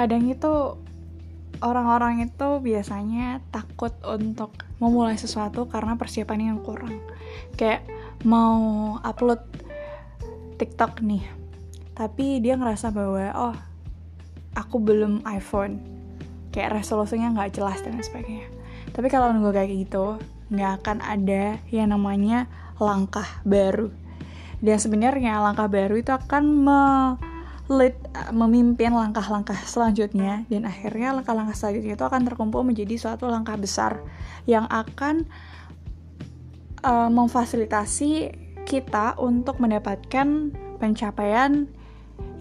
kadang itu orang-orang itu biasanya takut untuk memulai sesuatu karena persiapannya yang kurang. Kayak mau upload TikTok nih tapi dia ngerasa bahwa oh aku belum iPhone. Kayak resolusinya nggak jelas dan sebagainya. Tapi kalau nunggu kayak gitu nggak akan ada yang namanya langkah baru. Dan sebenarnya langkah baru itu akan me lead, memimpin langkah-langkah selanjutnya. Dan akhirnya langkah-langkah selanjutnya itu akan terkumpul menjadi suatu langkah besar yang akan uh, memfasilitasi kita untuk mendapatkan pencapaian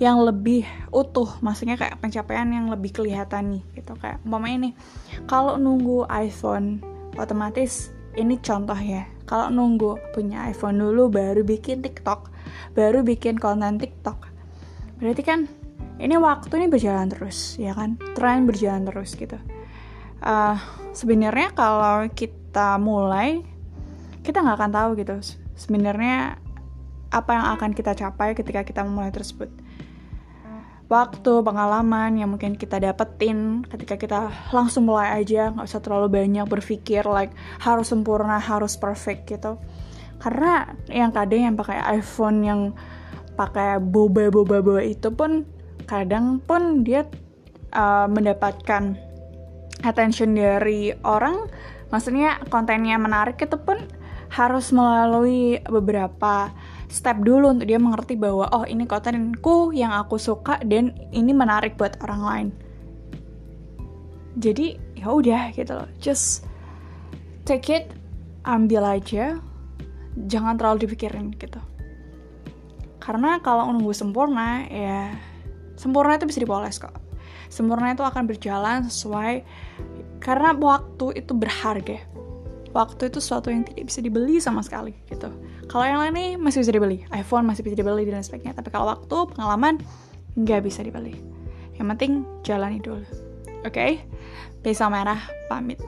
yang lebih utuh. Maksudnya kayak pencapaian yang lebih kelihatan nih gitu. Kayak umpamanya nih kalau nunggu iPhone otomatis ini contoh ya. Kalau nunggu punya iPhone dulu baru bikin TikTok baru bikin konten TikTok berarti kan ini waktu ini berjalan terus ya kan? Tren berjalan terus gitu. Uh, sebenarnya kalau kita mulai kita nggak akan tahu gitu sebenarnya apa yang akan kita capai ketika kita memulai tersebut. Waktu pengalaman yang mungkin kita dapetin ketika kita langsung mulai aja nggak usah terlalu banyak berpikir like harus sempurna harus perfect gitu. Karena yang kadang yang pakai iPhone yang pakai boba-boba itu pun kadang pun dia uh, mendapatkan attention dari orang. Maksudnya kontennya menarik itu pun harus melalui beberapa step dulu untuk dia mengerti bahwa oh ini kontenku yang aku suka dan ini menarik buat orang lain. Jadi ya udah gitu loh. Just take it ambil aja. Jangan terlalu dipikirin gitu karena kalau nunggu sempurna ya sempurna itu bisa dipoles kok. Sempurna itu akan berjalan sesuai karena waktu itu berharga. Waktu itu sesuatu yang tidak bisa dibeli sama sekali gitu. Kalau yang lain nih masih bisa dibeli. iPhone masih bisa dibeli dan sebagainya. Tapi kalau waktu pengalaman nggak bisa dibeli. Yang penting jalani dulu. Oke? Okay? pisau merah pamit